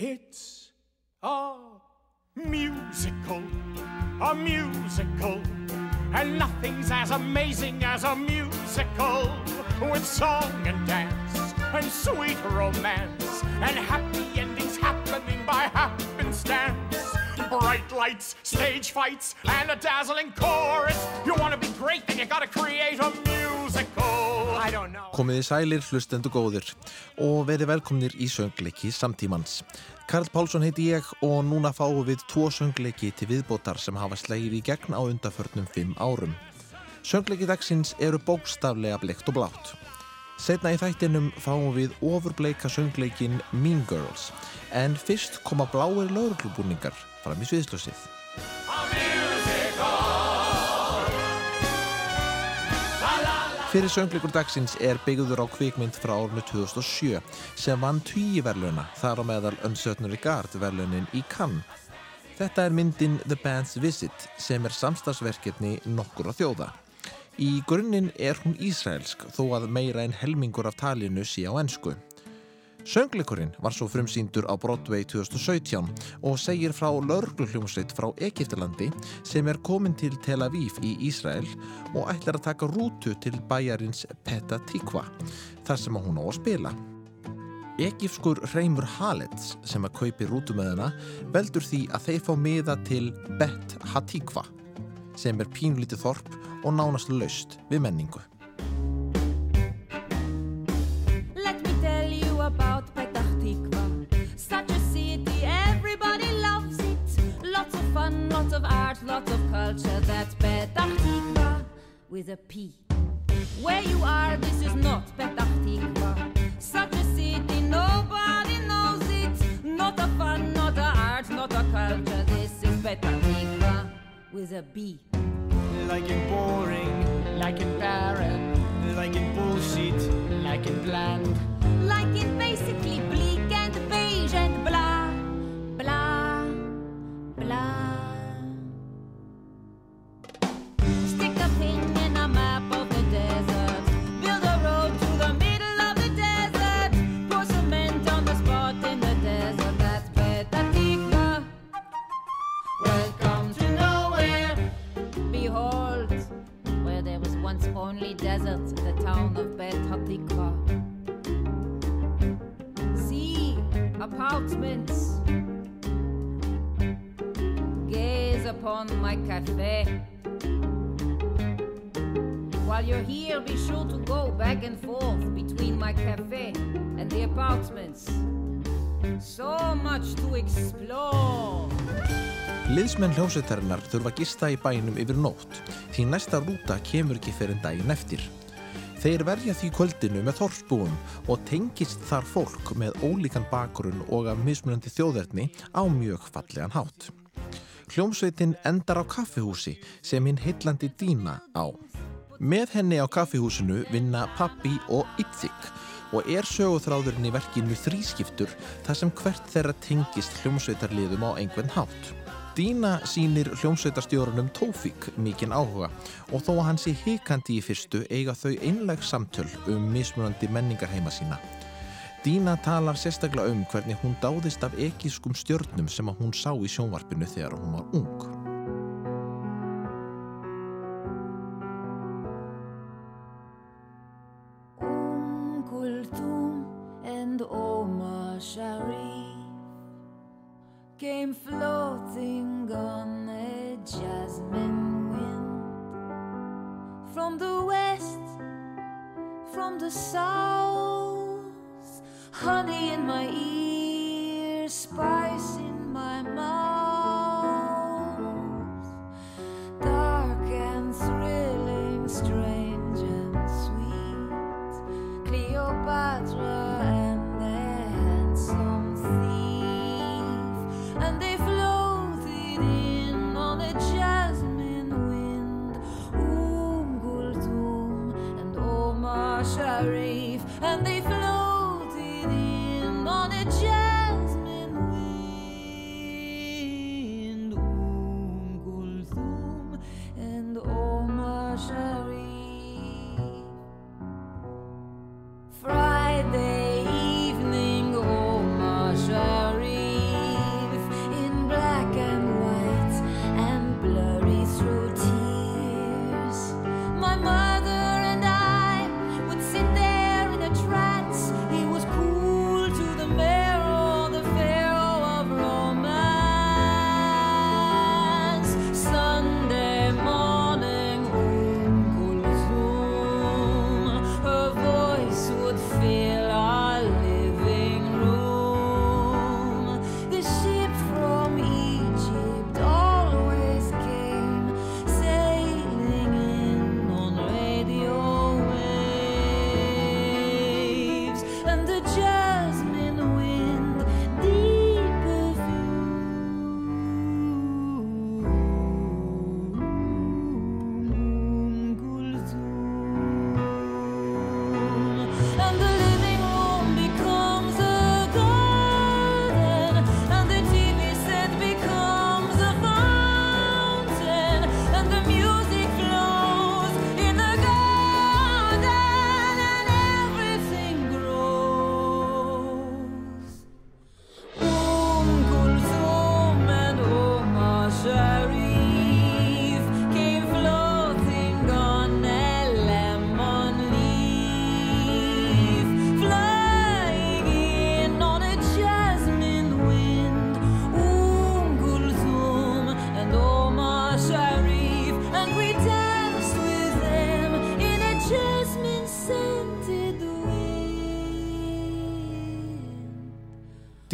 It's a musical, a musical, and nothing's as amazing as a musical with song and dance and sweet romance and happy endings happening by happenstance. Bright lights, stage fights, and a dazzling chorus. You want to be great, then you gotta create a musical. I don't know. Komiði sælir hlustendu góðir og verið velkomnir í söngleiki samtímans. Karl Pálsson heiti ég og núna fáum við tvo söngleiki til viðbótar sem hafa slegið í gegn á undaförnum fimm árum. Söngleiki dagsins eru bókstaflega blekt og blátt. Setna í þættinum fáum við ofurbleika söngleikin Mean Girls en fyrst koma bláir lauruglubúningar fram í sviðslösið. Fyrir söngleikur dagsins er byggður á kvikmynd frá árnu 2007 sem vann tíu verðluna þar á meðal Uncertain Regard verðlunin í Cannes. Þetta er myndin The Band's Visit sem er samstagsverkefni nokkur á þjóða. Í grunninn er hún ísraelsk þó að meira en helmingur af talinu sé á ennsku. Söngleikurinn var svo frumsýndur á Broadway 2017 og segir frá laurugluhljómsveit frá Egiptalandi sem er komin til Tel Aviv í Ísrael og ætlar að taka rútu til bæjarins Petah Tikva þar sem hún á að spila. Egipskur Reymur Halets sem að kaupi rútumöðuna veldur því að þeir fá miða til Bet Hatikva sem er pínlítið þorp og nánast laust við menningu. With a P. Where you are, this is not Petah Tikva. Such a city, nobody knows it. Not a fun, not a art, not a culture. This is Petah Tikva with a B. Like in boring, like in barren, like in bullshit, like in bland. Like in basically bleak and beige and blah, blah, blah. Only desert, the town of Bet Hatikva. See apartments. Gaze upon my cafe. While you're here, be sure to go back and forth between my cafe and the apartments. So much to explore. Liðsmenn hljómsveitarinnar þurfa að gista í bænum yfir nótt því næsta rúta kemur ekki fyrir en daginn eftir. Þeir verja því kvöldinu með þorfsbúum og tengist þar fólk með ólíkan bakgrunn og af mismunandi þjóðverðni á mjög fallegan hátt. Hljómsveitin endar á kaffihúsi sem hinn heillandi dýna á. Með henni á kaffihúsinu vinna Pappi og Itzik og er sögúþráðurinn í verkinu þrískiptur þar sem hvert þeirra tengist hljómsveitarliðum á einhvern hátt. Dína sínir hljómsveitarstjórunum Tófík mikinn áhuga og þó að hann sé hikandi í fyrstu eiga þau einleg samtöl um mismunandi menningarheima sína. Dína talar sérstaklega um hvernig hún dáðist af ekískum stjörnum sem hún sá í sjónvarpinu þegar hún var ung. Came floating on a jasmine wind. From the west, from the south, honey in my ear, spice in my mouth,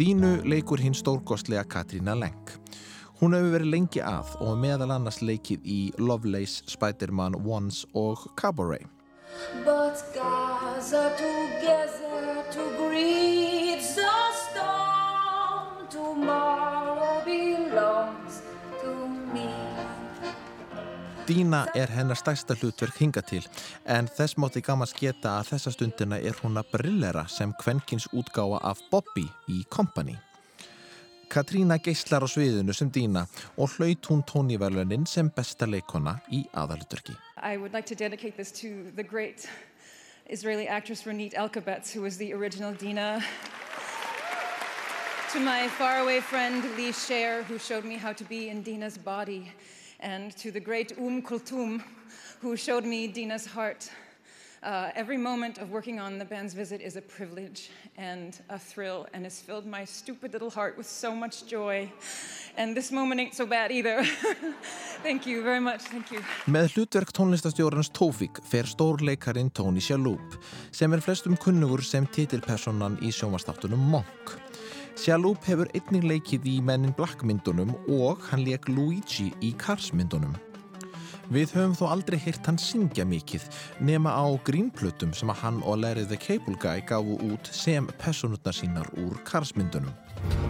Dínu leikur hinn stórgóðslega Katrína Lenk. Hún hefur verið lengi að og meðal annars leikið í Lovelace, Spider-Man, Once og Cabaret. Dína er hennar stærsta hlutverk hinga til en þess mátti gaman sketa að þessa stundina er hún að brillera sem kvenkins útgáfa af Bobby í Company. Katrína geyslar á sviðinu sem Dína og hlaut hún tóníverlunin sem besta leikona í aðalutverki. I would like to dedicate this to the great Israeli actress Ronit Elkabetz, who was the original Dina. to my faraway friend Lee Sher, who showed me how to be in Dina's body. And to the great Um Kulthum, who showed me Dina's heart. Uh, every moment of working on the band's visit is a privilege and a thrill and has filled my stupid little heart with so much joy. And this moment ain't so bad either. thank you very much, thank you. Með hlutverk tónlistastjórans Tófík fer stórleikarin Tony Shalhoub sem er flestum kunnugur sem titilpersonan í sjónvastáttunum Monk. Shalhoub hefur einnig leikið í mennin Black myndunum og hann leik Luigi í Cars myndunum. Við höfum þó aldrei heyrt hann syngja mikið nema á grínplötum sem að hann og Larry the Cable Guy gafu út sem personutnar sínar úr Cars-myndunum.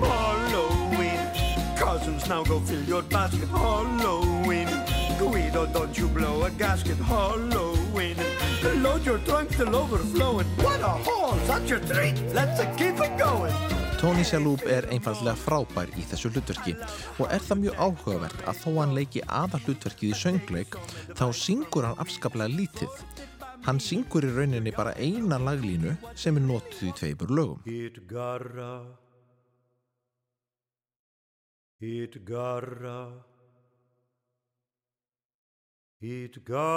Halloween, cousins now go fill your basket. Halloween, Guido, don't you blow a gasket. Halloween, load your trunk till overflowing. What a haul, such a treat. Let's keep it going. Tony Shalhoub er einfallega frábær í þessu hlutverki og er það mjög áhugavert að þó hann leiki aða hlutverkið í söngleik þá syngur hann afskaplega lítið. Hann syngur í rauninni bara eina laglínu sem er notuð í tveimur lögum. Itgarra Itgarra Itgarra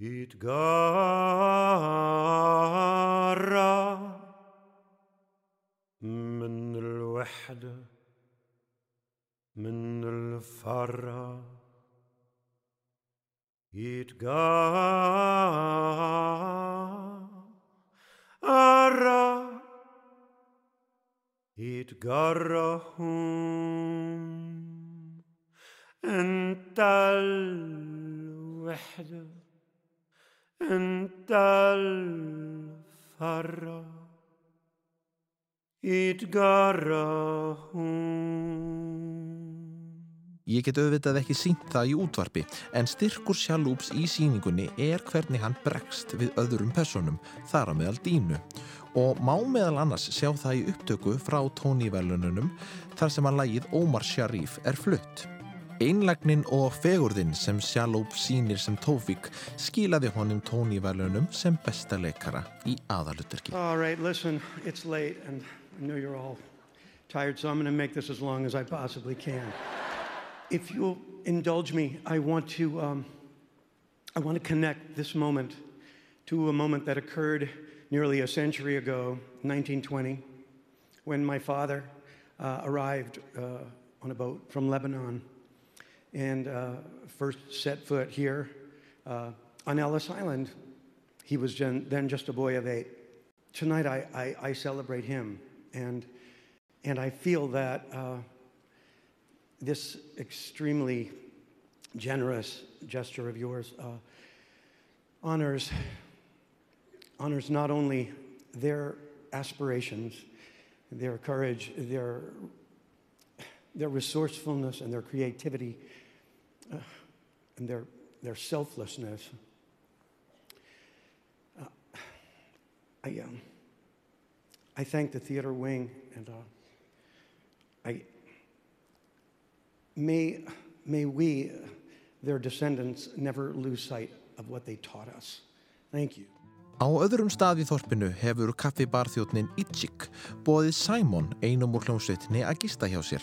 يتقارى من الوحدة من الفرة يتقارى يتقرهم انت الوحده انت الفرة يتقرهم Ég get auðvitað ekki sínt það í útvarpi en styrkur Shalhoups í síningunni er hvernig hann bregst við öðrum personum, þar á meðal dínu og má meðal annars sjá það í upptöku frá tóníverlununum þar sem að lagið Omar Sharif er flutt. Einlagnin og fegurðin sem sínir sem Tófík skilaði honum tóníverlunum sem besta leikara í right, listen, it's late and I know you're all tired, so I'm going to make this as long as I possibly can. If you'll indulge me, I want to, um, I want to connect this moment to a moment that occurred nearly a century ago, 1920, when my father uh, arrived uh, on a boat from Lebanon and uh, first set foot here uh, on Ellis Island. He was gen- then just a boy of eight. Tonight I, I, I celebrate him, and, and I feel that uh, this extremely generous gesture of yours uh, honors, honors not only their aspirations, their courage, their, their resourcefulness, and their creativity, and their, their selflessness. Uh, I, um, I thank the theater wing, and uh, I may, may we, uh, their descendants, never lose sight of what they taught us. Thank you. Á öðrum stað í þorpinu hefur kaffibarþjóttnin Itchik bóðið Simon einum úr hljómsveitinni að gista hjá sér.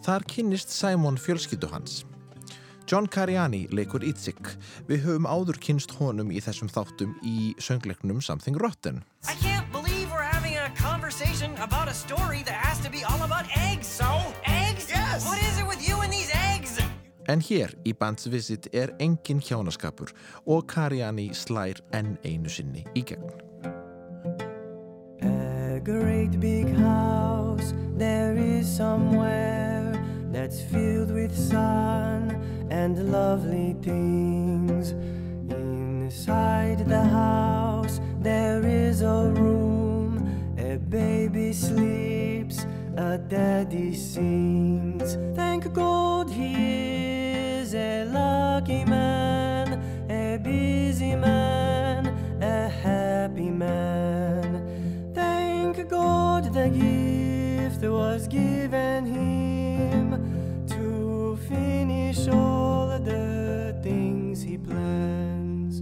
Þar kynnist Simon fjölskyldu hans. John Cariani leikur Itchik. Við höfum áður kynst honum í þessum þáttum í söngleiknum Something Rotten. I can't believe we're having a conversation about a story that has to be all about eggs. So? Eggs? Yes. What is it with you and these eggs? En hér í Bands Visit er engin hjánaskapur og Kariani slær enn einu sinni í gegn. A great big house there is somewhere that's filled with sun and lovely things. Inside the house there is a room, a baby sleeps, a daddy sings. Thank God he is a lucky man, a busy man, a happy man. Thank God the gift was given him finish all the things he plans.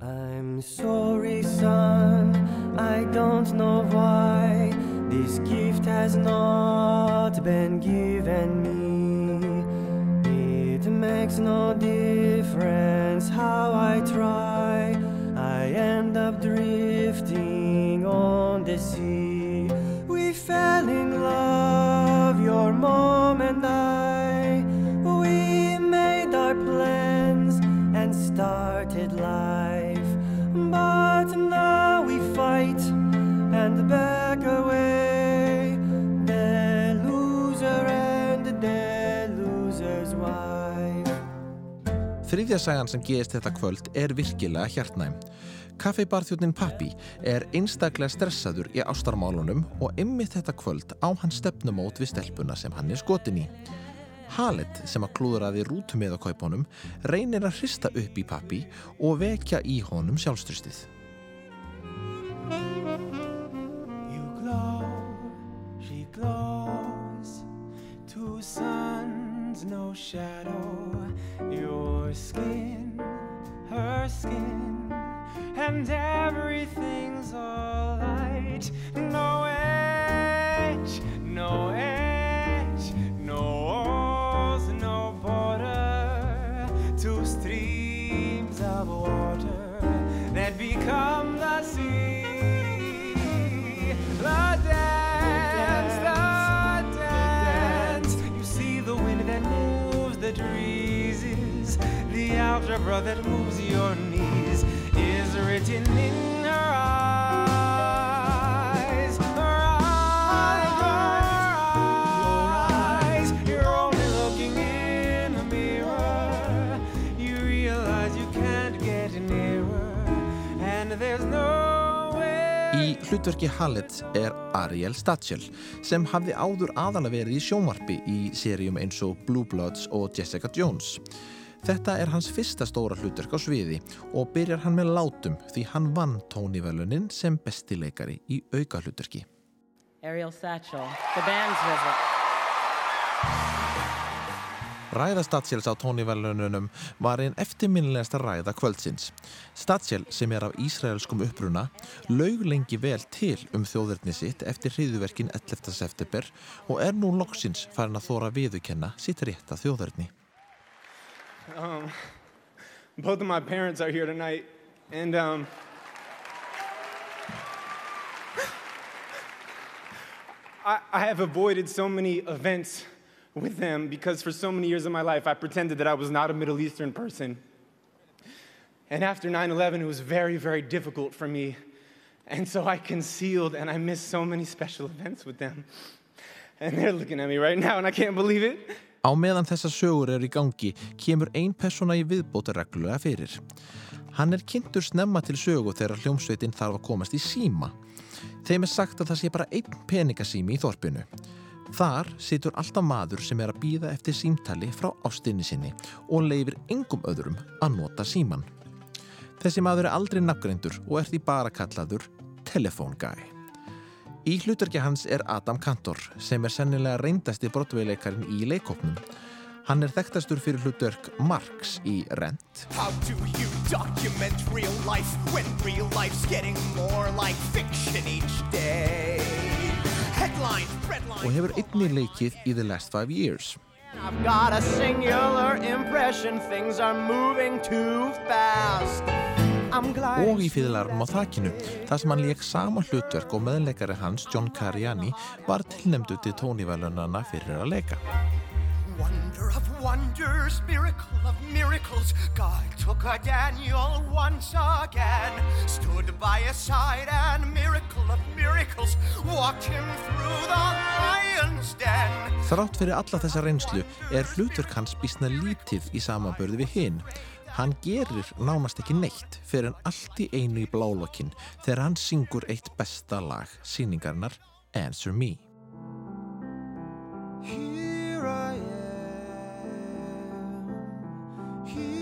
I'm sorry, son, I don't know why this gift has not been given me. It makes no difference how I try, I end up drifting on the sea. We fell in love, Þriðja sagan sem gerist þetta kvöld er virkilega hjartnæm. Kaffibarþjóðnin Pappi er einstaklega stressaður í ástarmálunum og ymmið þetta kvöld á hann stefnumót við stelpuna sem hann er skotin í. Halet sem að klúðraði rútumið á kaupunum reynir að hrista upp í Pappi og vekja í honum she glows. Two suns, no shadow. Your skin, her skin, and everything's all light. No edge, no edge, algebra that moves your knees is written in her eyes. Her eyes, her eyes. You're only looking in a mirror. You realize you can't get nearer, and there's no. Í hlutverki Halet er Ariel Stachel sem hafði áður aðalega verið í sjónvarpi í seríum eins og Blue Bloods og Jessica Jones. Þetta er hans fyrsta stóra hlutverk á sviði og byrjar hann með látum því hann vann tónivelunin sem besti leikari í auka hlutverki. Ræða Statsjels á tónivelununum var einn eftirminnilegasta ræða kvöldsins. Statsjel, sem er af ísraelskum uppruna, laug lengi vel til um þjóðverðni sitt eftir hriðuverkin 11. september og er nú loksins farin að þóra viðukenna sitt rétta þjóðverðni. Um, both of my parents are here tonight, and um, I, I have avoided so many events with them because for so many years of my life I pretended that I was not a Middle Eastern person. And after 9 11, it was very, very difficult for me. And so I concealed and I missed so many special events with them. And they're looking at me right now, and I can't believe it. Á meðan þessar sögur eru í gangi kemur ein persóna í viðbóta reglulega fyrir. Hann er kynntur snemma til sögu þegar hljómsveitin þarf að komast í síma. Þeim er sagt að það sé bara einn peningasími í þorpinu. Þar situr alltaf maður sem er að býða eftir símtali frá ástinni sinni og leifir yngum öðrum að nota síman. Þessi maður er aldrei nafngreindur og er því bara kallaður Telephone Guy. Í hlutverki hans er Adam Kantor sem er sennilega reyndasti brotveileikarin í leikopnum. Hann er þekktastur fyrir hlutverk Marx í Rent How do you document real life when real life's getting more like fiction each day? Headlines, og hefur einni leikið í The Last Five Years. I've got a singular impression things are moving too fast. Og í fýðlarnum á þakinu þar sem hann leik sama hlutverk og meðleikari hans John Cariani var tilnemdu til tónivelunana fyrir að leika Wonder of wonders, miracle of miracles. God took a Daniel once again, stood by his side, and miracle of miracles walked him through the lion's den. Þrátt fyrir alla þessa reynslu er hlutverk hans bísna lítið í samanbörði við hinn. Hann gerir nánast ekki neitt fyrir en allt í einu í blálokkin þegar hann syngur eitt besta lag síningarinnar Answer Me. Here I am, here I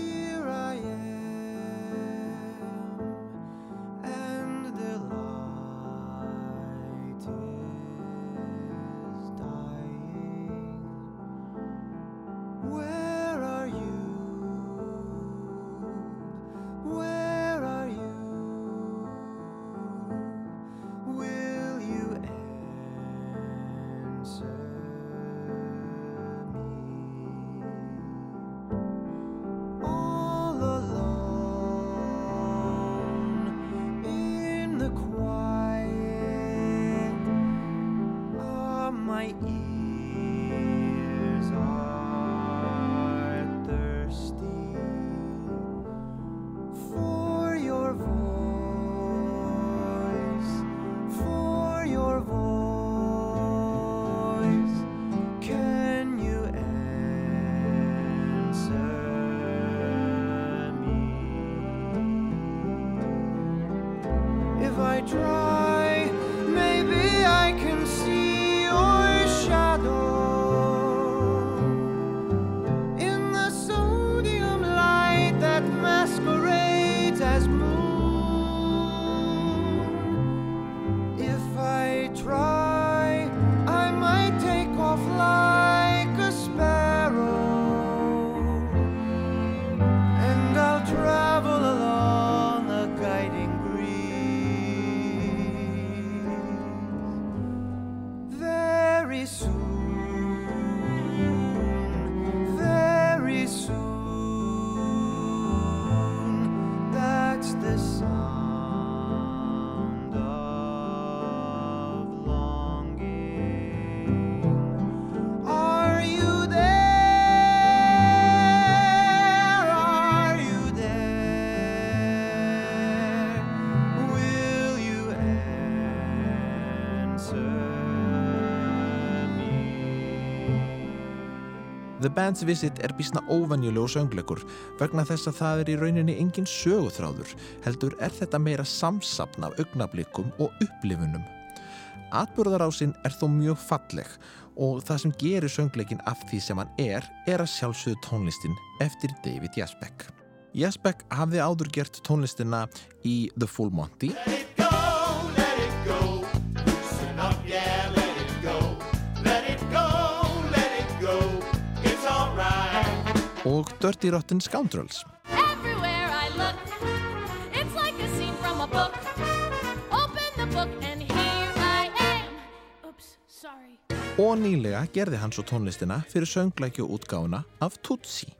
The Band's Visit er bísna óvenjulegu söngleikur vegna þess að það er í rauninni engin söguþráður heldur er þetta meira samsapn af augnablikum og upplifunum. Atburðarásinn er þó mjög falleg og það sem gerir söngleikin af því sem hann er er að sjálfsögðu tónlistin eftir David Jasbeck. Jasbeck hafði áður gert tónlistina í The Full Monty I am. Oops, sorry. Og nýlega gerði hann svo tónlistina fyrir sönglækju útgáfuna af Tootsie.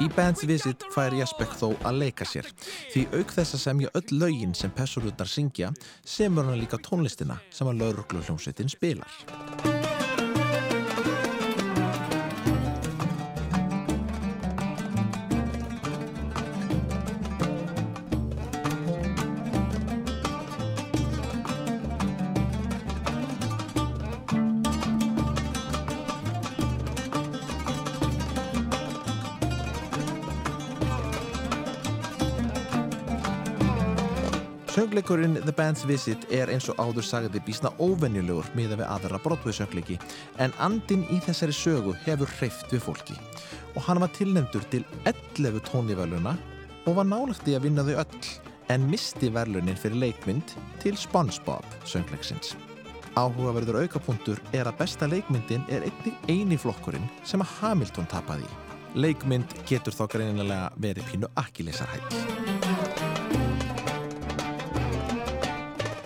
Í Band's Visit fær Jasbeck þó að leika sér því auk þess að semja öll lögin sem pessurutnar syngja semur hann líka tónlistina sem að lauruglu hljómsveitin spilar. Söngleikurinn The Band's Visit er eins og áður sagði bísna óvenjulegur miða við aðra Broadway söngleiki en andin í þessari sögu hefur hreift við fólki og hann var tilnefndur til 11 tóniverluna og var nálagt í að vinna þau öll en misti verlunin fyrir leikmynd til SpongeBob söngleiksins. Áhugaverður aukapunktur er að besta leikmyndin er einnig eini flokkurinn sem að Hamilton tapaði. Leikmynd getur þá greinilega verið pínu akkilesarhæll.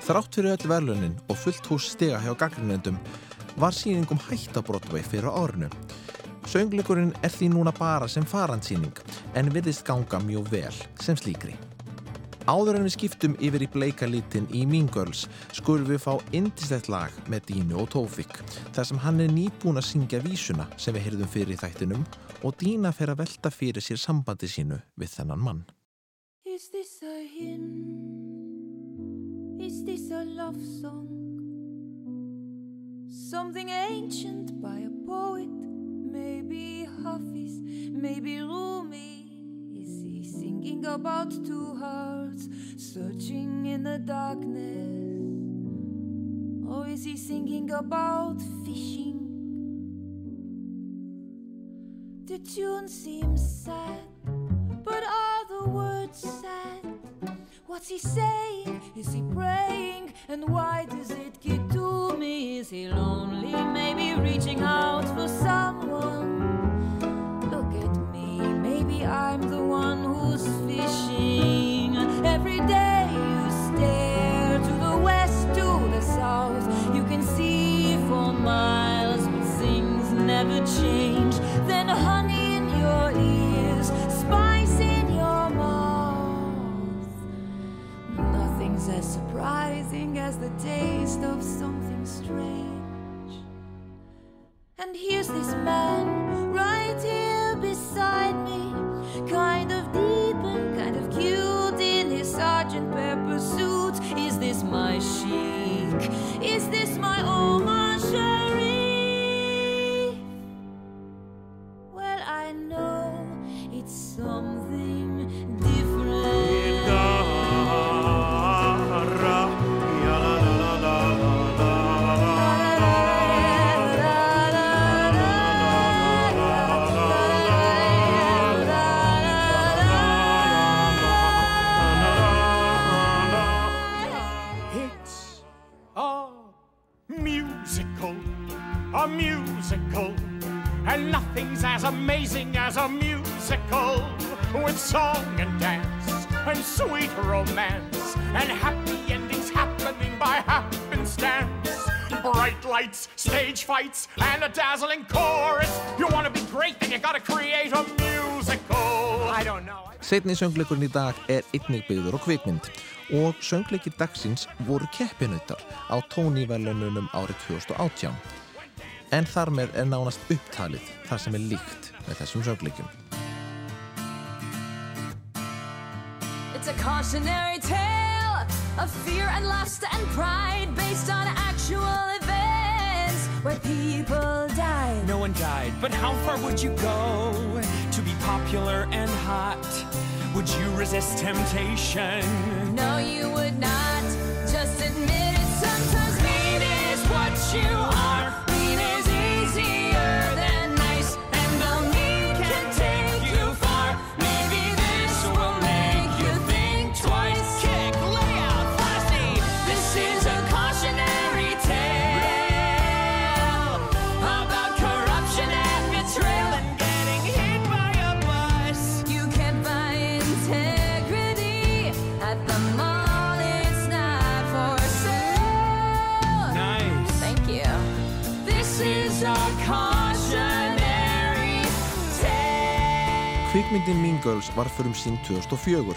Þrátt fyrir öll verlunin og fullt hús stiga hjá gaggrinendum var síningum hætt á Broadway fyrir árinu. Söngleikurinn er því núna bara sem farandsýning en virðist ganga mjög vel sem slíkri. Áður en við skiptum yfir í bleika litin í Mean Girls skulum við fá indislegt lag með Dínu og Tófik þar sem hann er nýbúin að syngja vísuna sem við heyrðum fyrir í þættinum og Dína fer að velta fyrir sér sambandi sínu við þennan mann. Love song? Something ancient by a poet? Maybe Hafiz, maybe Rumi. Is he singing about two hearts searching in the darkness? Or is he singing about fishing? The tune seems sad, but are the words sad? What's he saying? Is he praying? And why the taste of something and happy endings happening by happenstance. Bright lights, stage fights, and a dazzling chorus. You want to be great, then you gotta create a musical. I don't know. Setni söngleikurinn í dag er einnig byggður á kvikmynd og söngleikir dagsins voru keppinautar á tóníverlununum árið 2018. En þar með er nánast upptalið þar sem er líkt með þessum söngleikum. It's a cautionary tale of fear and lust and pride based on actual events where people died. No one died, but how far would you go to be popular and hot? Would you resist temptation? No, you would not. Just admit it. Sometimes mean is what you are. Kvikmyndin Mean Girls var fyrir sín 2004.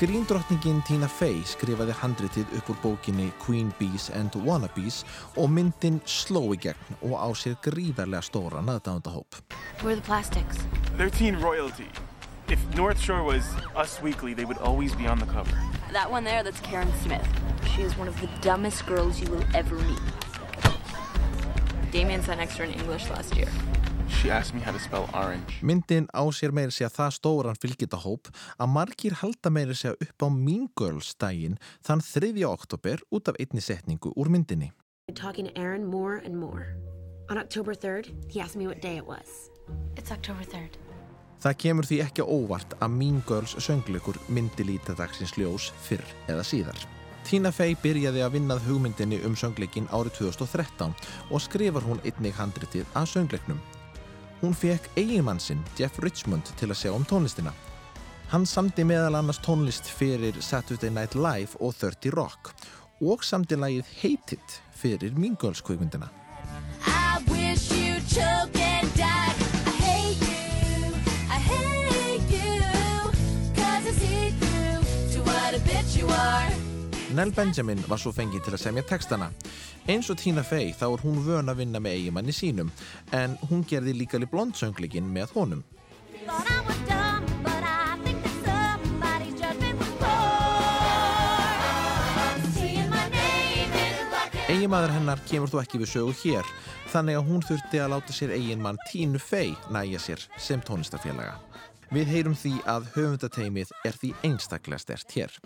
Gríndrottningin Tina Fey skrifaði handritið upp úr bókinni Queen Bees and Wannabes og myndin sló í gegn og á sér gríðarlega stóra naðdánandahóp. Where are the plastics? They're teen royalty. If North Shore was Us Weekly, they would always be on the cover. That one there, that's Karen Smith. She is one of the dumbest girls you will ever meet. Damien sat next to her in English last year. She asked me how to spell orange. Myndin á sér meira segja það stóran fylgitahóp að margir halda meira segja upp á Mean Girls daginn þann 3. oktober út af einni setningu úr myndinni. talking to Aaron more and more. On October 3rd, he asked me what day it was. It's October 3rd. Það kemur því ekki óvart að Mean Girls söngleikur myndi líta dagsins ljós fyrr eða síðar. Tina Fey byrjaði að vinnað hugmyndinni um söngleikin árið 2013 og skrifar hún einnig handritið að söngleiknum. Hún fekk eiginmann sinn, Jeff Richmond, til að sjá um tónlistina. Hann samdi meðal annars tónlist fyrir Saturday Night Live og 30 Rock og samdi lagið Hate It fyrir Mean Girls kvikmyndina. Nell Benjamin var svo fengið til að semja textana. Eins og Tina Fey þá er hún vön að vinna með eigimanni sínum en hún gerði líka li blondsönglikinn með honum. Eiginmaður hennar kemur þó ekki við sögu hér þannig að hún þurfti að láta sér eiginmann Tínu Fey næja sér sem tónlistafélaga. Við heyrum því að höfundateimið er því einstaklega stert hér.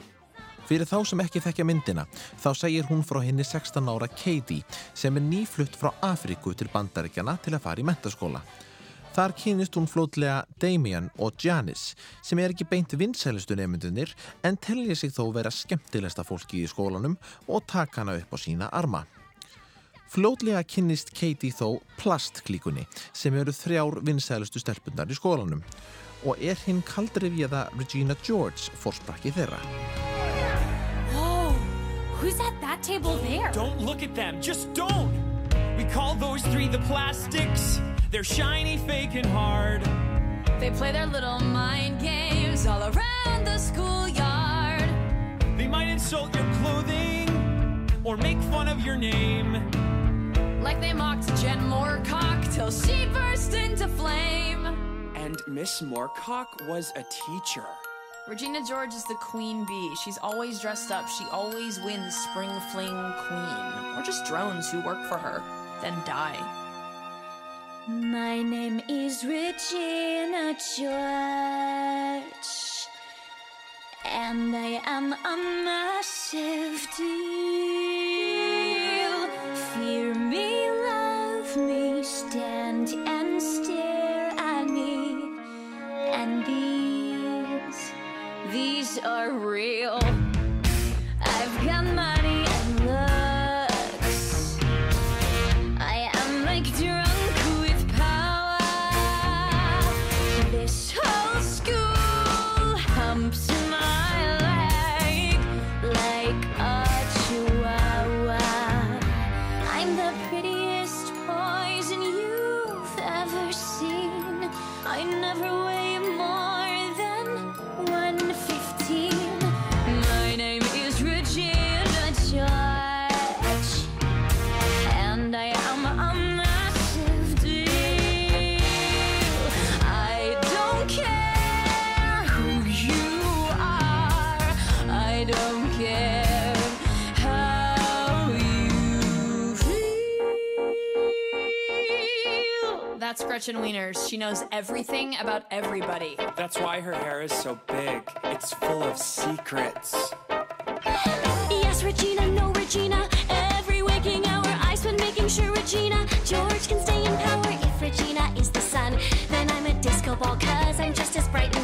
Fyrir þá sem ekki þekkja myndina, þá segir hún frá henni 16 ára Katie sem er nýflutt frá Afríku til bandaríkjana til að fara í mentaskóla. Þar kynist hún flótlega Damien og Janice sem er ekki beint vinsælistu nefndunir en telja sig þó vera skemmtilegsta fólki í skólanum og taka hana upp á sína arma. Flótlega kynnist Katie þó plastklíkunni sem eru þrjár vinsælustu stelpunar í skólanum og er hinn kaldrifjaða Regina George fórsprakki þeirra. Who's at that table there? Don't look at them, just don't! We call those three the plastics. They're shiny, fake, and hard. They play their little mind games all around the schoolyard. They might insult your clothing or make fun of your name. Like they mocked Jen Moorcock till she burst into flame. And Miss Moorcock was a teacher. Regina George is the queen bee. She's always dressed up. She always wins Spring Fling Queen. Or just drones who work for her, then die. My name is Regina George, and I am a massive. Gretchen Wieners. She knows everything about everybody. That's why her hair is so big. It's full of secrets. Yes, Regina, no, Regina. Every waking hour I spend making sure Regina George can stay in power. If Regina is the sun, then I'm a disco ball, cause I'm just as bright and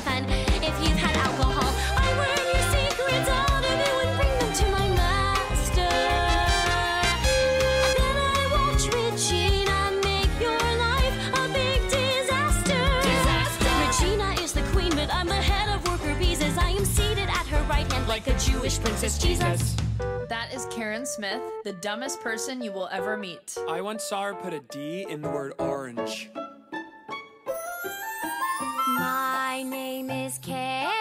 Smith, the dumbest person you will ever meet. I once saw her put a D in the word orange. My name is Karen.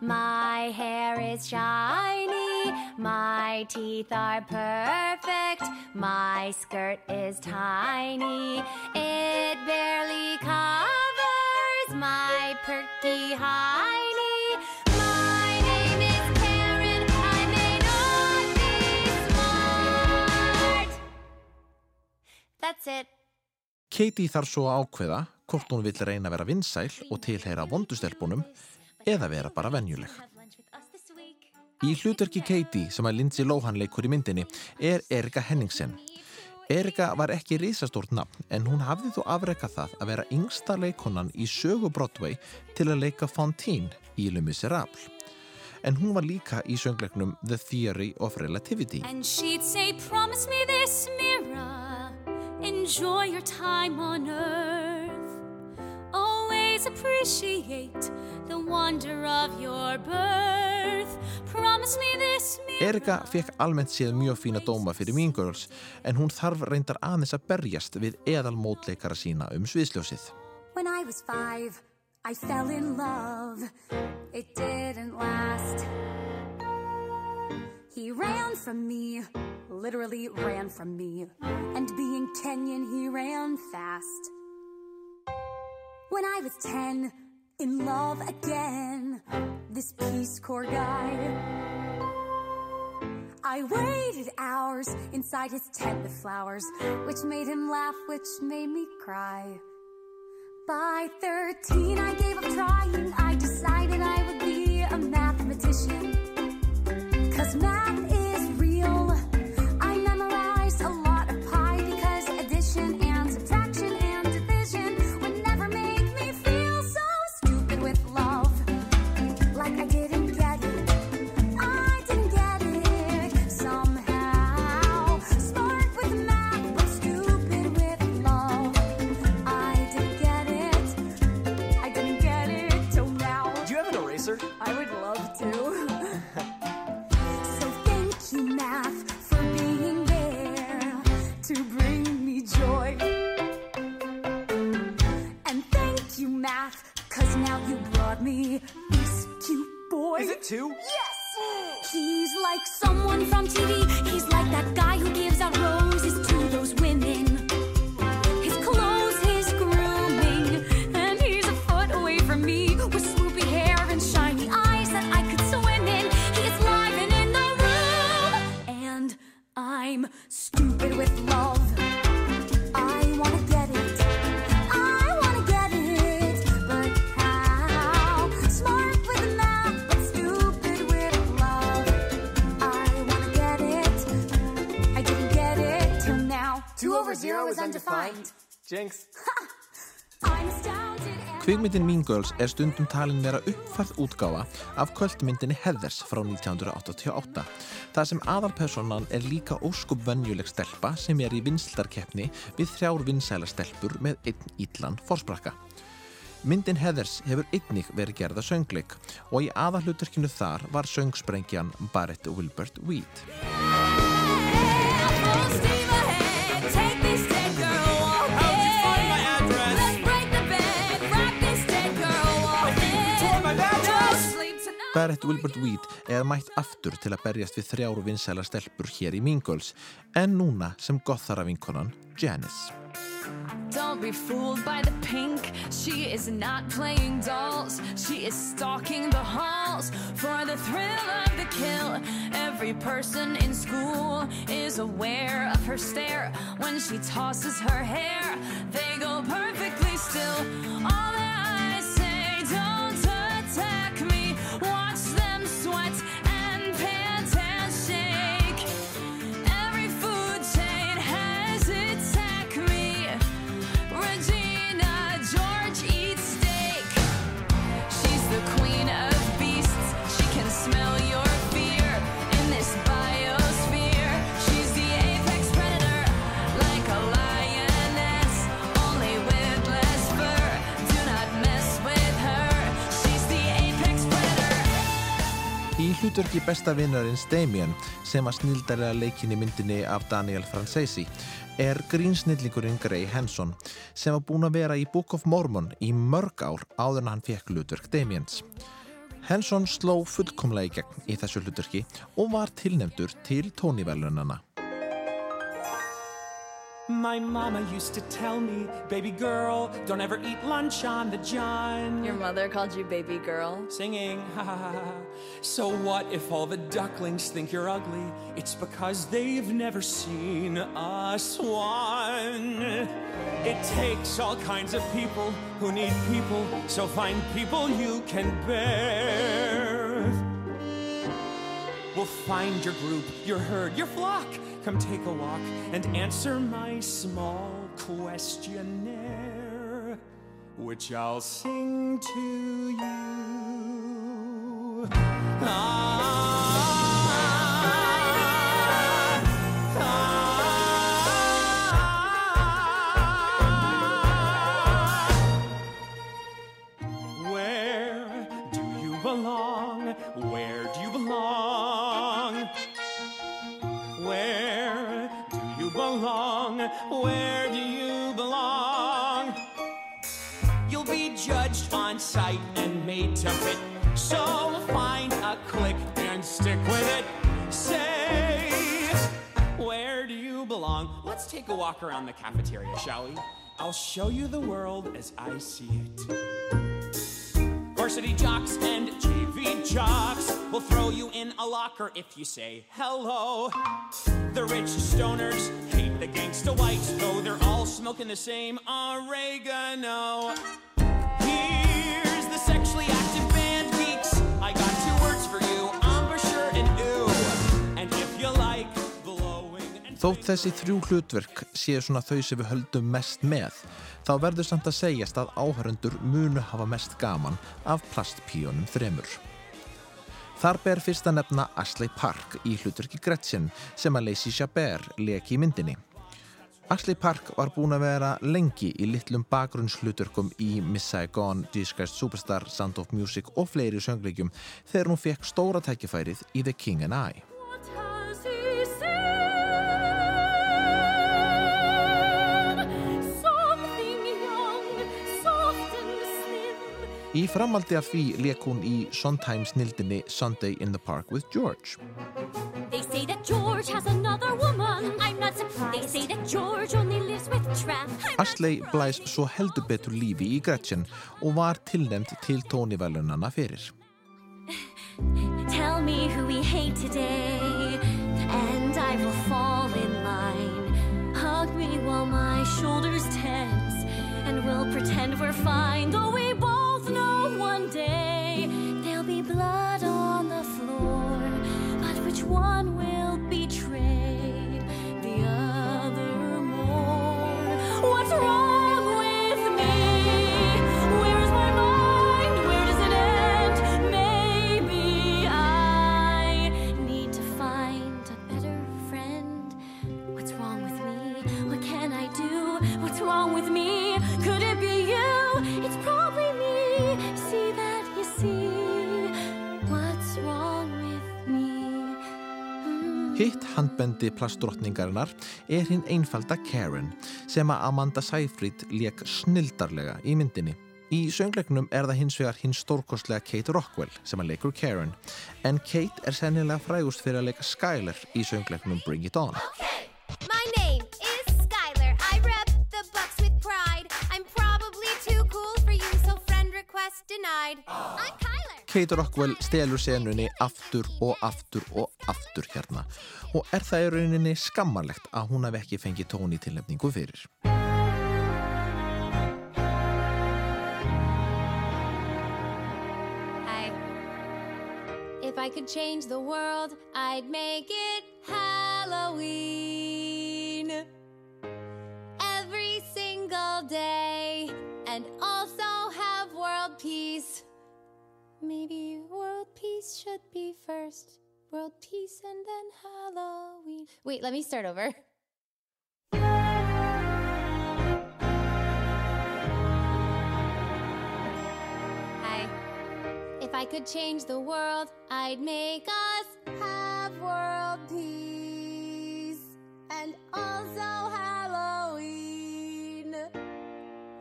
My hair is shiny. My teeth are perfect. My skirt is tiny. It barely covers my perky hiney. That's it. Katie þarf svo að ákveða hvort hún vill reyna að vera vinsæl og tilheyra vondustelpunum eða vera bara venjuleg. Í hlutverki Katie sem að Lindsay Lohan leikur í myndinni er Erika Henningsen. Erika var ekki risastórt nafn en hún hafði þó afrekað það að vera yngsta leikonan í sögu Broadway til að leika Fantine í Le Miserable. En hún var líka í söngleiknum The Theory of Relativity. And she'd say, Promise me this, Mira. Enjoy your time on earth. Always appreciate the wonder of your birth. Promise me this, Mira. Erika fekk almennt séð mjög fína dóma fyrir Mean Girls en hún þarf reyndar aðeins að berjast við eðalmótleikara sína um sviðsljósið. When I was five, I fell in love. It didn't last. He ran from me, literally ran from me. And being Kenyan, he ran fast. When I was 10, in love again, this Peace Corps guy. I waited hours inside his tent with flowers, which made him laugh, which made me cry. By 13, I gave up trying. I decided I would be a mathematician. Is it two? Yes! He's like someone from TV. He's like that guy who gives out roses to those women. Is undefined. Jinx. I'm astounded and Kvikmyndin Mean Girls er stundum talin vera uppfærð útgáfa af kvöldmyndinni Heathers frá 1988. Það sem aðalpersonan er líka óskup venjuleg stelpa sem er í vinslarkeppni við þrjár vinsæla stelpur með einn ítlan forsprakka. Myndin Heathers hefur einnig verið gerða söngleik og í aðalhuturkinu þar var söngsprengjan Barrett Wilbert Weed. Barrett Wilbert Weed er mætt aftur til að berjast við þrjár vinsæla stelpur hér í Mean Girls en núna sem gothara vinkonan Janice. Don't be fooled by the pink. She is not playing dolls. She is stalking the halls for the thrill of the kill. Every person in school is aware of her stare when she tosses her hair. They go perfectly still. Hlutverki besta vinnarins Damien sem var snildarlega leikin í myndinni af Daniel Francesi er grínsnillingurinn Gray Henson sem var búinn að vera í Book of Mormon í mörg ár áður en hann fekk hlutverk Damiens. Henson sló fullkomlega í gegn í þessu hlutverki og var tilnefndur til tónivelunana. My mama used to tell me, baby girl, don't ever eat lunch on the john. Your mother called you baby girl. Singing, ha ha ha. So what if all the ducklings think you're ugly? It's because they've never seen a swan. It takes all kinds of people who need people, so find people you can bear. We'll find your group, your herd, your flock. Come take a walk and answer my small questionnaire, which I'll sing to you. Where So find a click and stick with it. Say, where do you belong? Let's take a walk around the cafeteria, shall we? I'll show you the world as I see it. Varsity jocks and JV jocks will throw you in a locker if you say hello. The rich stoners hate the gangsta whites, though they're all smoking the same oregano. Here Þótt þessi þrjú hlutverk séu svona þau sem við höldum mest með, þá verður samt að segjast að áhörundur munu hafa mest gaman af plastpíónum þremur. Þar ber fyrst að nefna Ashley Park í hlutverki Gretchen sem að Lacey Chabert leki í myndinni. Ashley Park var búin að vera lengi í litlum bakgrunnshlutverkum í Miss Saigon, Christ Superstar, Sound of Music og fleiri söngleikjum þegar hún fekk stóra tækifærið í The King and I. Í framaldi af því leik hún í Sondheim snildinni Sunday in the Park with George. They say that George has another woman. I'm not surprised. They say that George only lives with Tramp. Ashley blæs svo heldur betur lífi í Gretchen og var tilnæmt til tónivelunana fyrir. Tell me who we hate today, and I will fall in line. Hug me while my shoulders tense, and we'll pretend we're fine. Though we Hitt handbendi plastdrottningarinnar er hinn einfalda Karen sem að Amanda Seyfried leik snildarlega í myndinni. Í söngleiknum er það hins vegar hinn stórkostlega Kate Rockwell sem að leikur Karen en Kate er sennilega frægust fyrir að leika Skyler í söngleiknum Bring It On. Kate Rockwell stelur senunni aftur og aftur og aftur hérna og er það í rauninni skammarlegt að hún hafi ekki fengið tóni tilnefningu fyrir. Hi. If I could change the world, I'd make it Halloween. Every single day. And also Maybe world peace should be first. World peace and then Halloween. Wait, let me start over. Hi. If I could change the world, I'd make us have world peace and also Halloween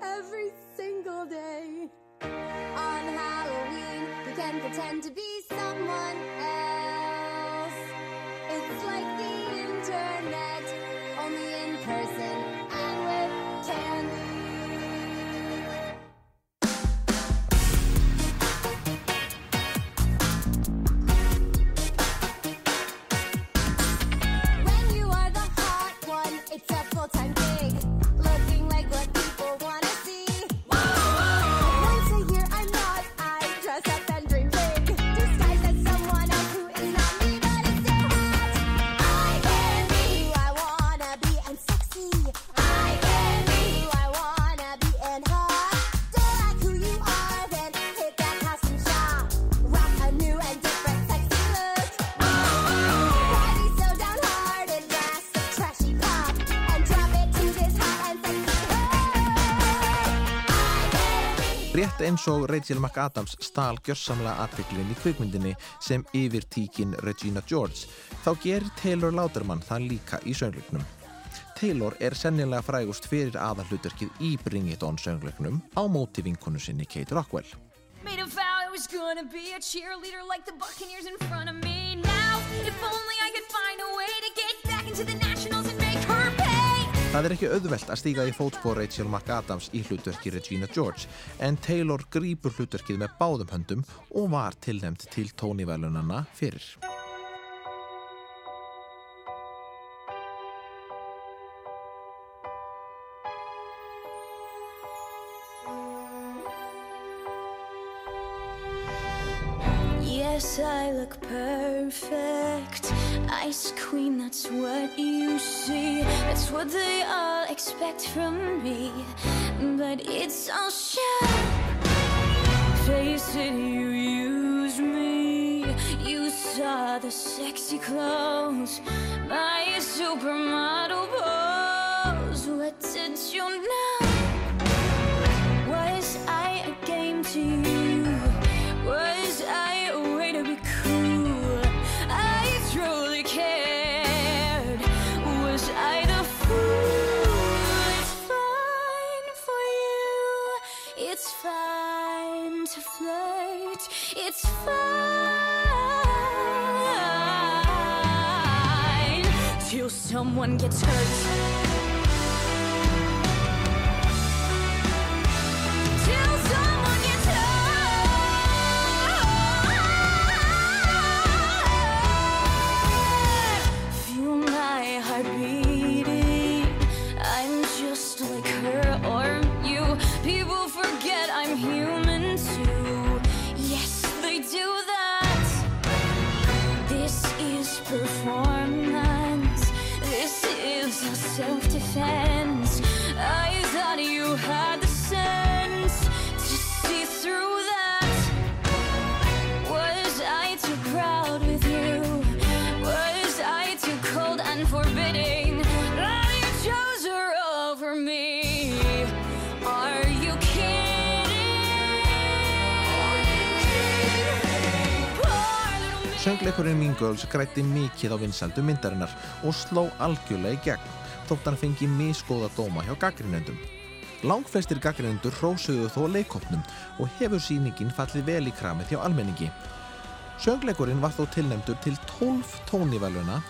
every single day. Pretend to be eins og Rachel McAdams stál gjörsamlega aðteklinn í kvikmyndinni sem yfir tíkin Regina George, þá gerir Taylor Lauderman það líka í söngleiknum. Taylor er sennilega frægust fyrir aðalhlutverkið í Bring It On söngleiknum á móti vinkonu sinni Kate Rockwell. Made a vow I was gonna be a cheerleader like the Buccaneers in front of me. Now, if only I could find a way to get back into the Nationals Það er ekki auðvelt að stíga í fótspor Rachel McAdams í hlutverki Regina George en Taylor grípur hlutverkið með báðum höndum og var tilnæmt til tónivelunana fyrir. Ice queen, that's what you see. That's what they all expect from me. But it's all shit. Face it, you used me. You saw the sexy clothes, my supermodel pose. What did you know? Someone gets hurt. Söngleikurinn Mean Girls grætti mikið á vinsældu myndarinnar og sló algjörlega í gegn, þótt hann fengi misgóða dóma hjá gaggrinendum. Langflestir gaggrinendur hrósuðu þó leikopnum og hefur sýningin fallið vel í kramið hjá almenningi. Söngleikurinn var þó tilnefndur til 12 tónivaluna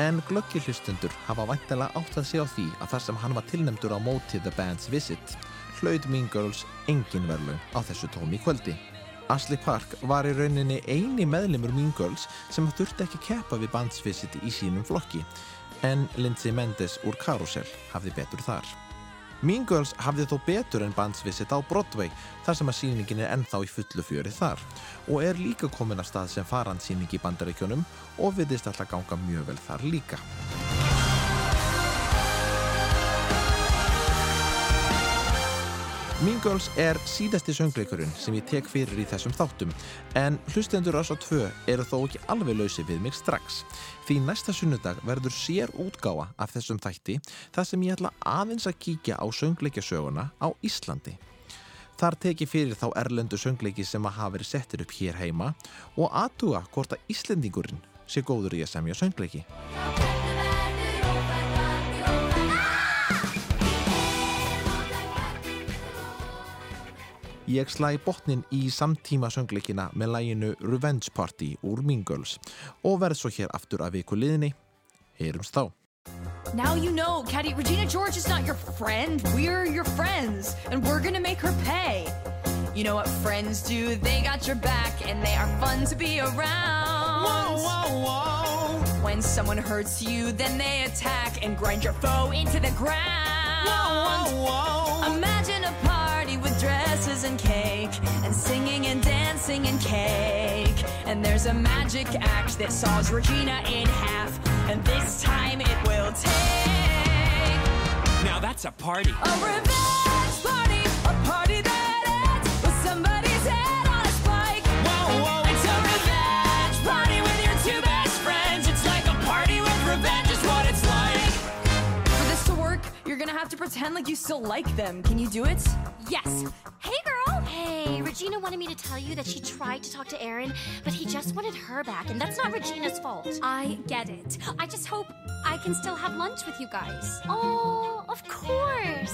en glöggi hlustendur hafa væntalega átt að segja á því að þar sem hann var tilnefndur á móti The Band's Visit hlaut Mean Girls engin verðlaun á þessu tómi kvöldi. Ashley Park var í rauninni eini meðlimur Mean Girls sem þurfti ekki keppa við Band's Visit í sínum flokki en Lindsay Mendes úr Carousel hafði betur þar. Mean Girls hafði þó betur en Band's Visit á Broadway þar sem að sýningin er ennþá í fullu fjöri þar og er líka komin að stað sem farandsýning í bandaríkjónum og viðist alltaf ganga mjög vel þar líka. Mean Girls er síðasti söngleikurinn sem ég tek fyrir í þessum þáttum en hlustendur ás á tvö eru þó ekki alveg lausi við mig strax því næsta sunnudag verður sér útgáfa af þessum þætti þar sem ég ætla aðeins að kíkja á söngleikjasöguna á Íslandi. Þar teki fyrir þá erlendu söngleiki sem að hafa verið settir upp hér heima og aðtuga hvort að Íslendingurinn sé góður í að semja söngleiki. Ég slæ botnin í samtíma söngleikina með læginu Revenge Party úr Mean Girls og verð svo hér aftur að viku liðni. Heyrums þá. Now you know, Caddy, Regina George is not your friend. We're your friends, and we're gonna make her pay. You know what friends do? They got your back, and they are fun to be around. Whoa, whoa, whoa. When someone hurts you, then they attack and grind your foe into the ground. Whoa, whoa, whoa. Imagine a party with dresses and cake, and singing and dancing and cake. And there's a magic act that saws Regina in half, and this time it will take Now that's a party. a revenge have to pretend like you still like them. Can you do it? Yes. Hey, girl. Hey, Regina wanted me to tell you that she tried to talk to Aaron, but he just wanted her back, and that's not Regina's fault. I get it. I just hope I can still have lunch with you guys. Oh, of course.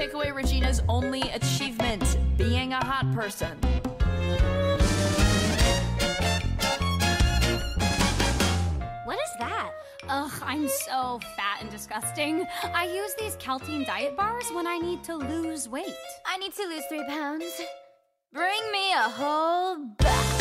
Take away Regina's only achievement being a hot person. What is that? Ugh, I'm so fat and disgusting. I use these Caltine diet bars when I need to lose weight. I need to lose three pounds. Bring me a whole bat.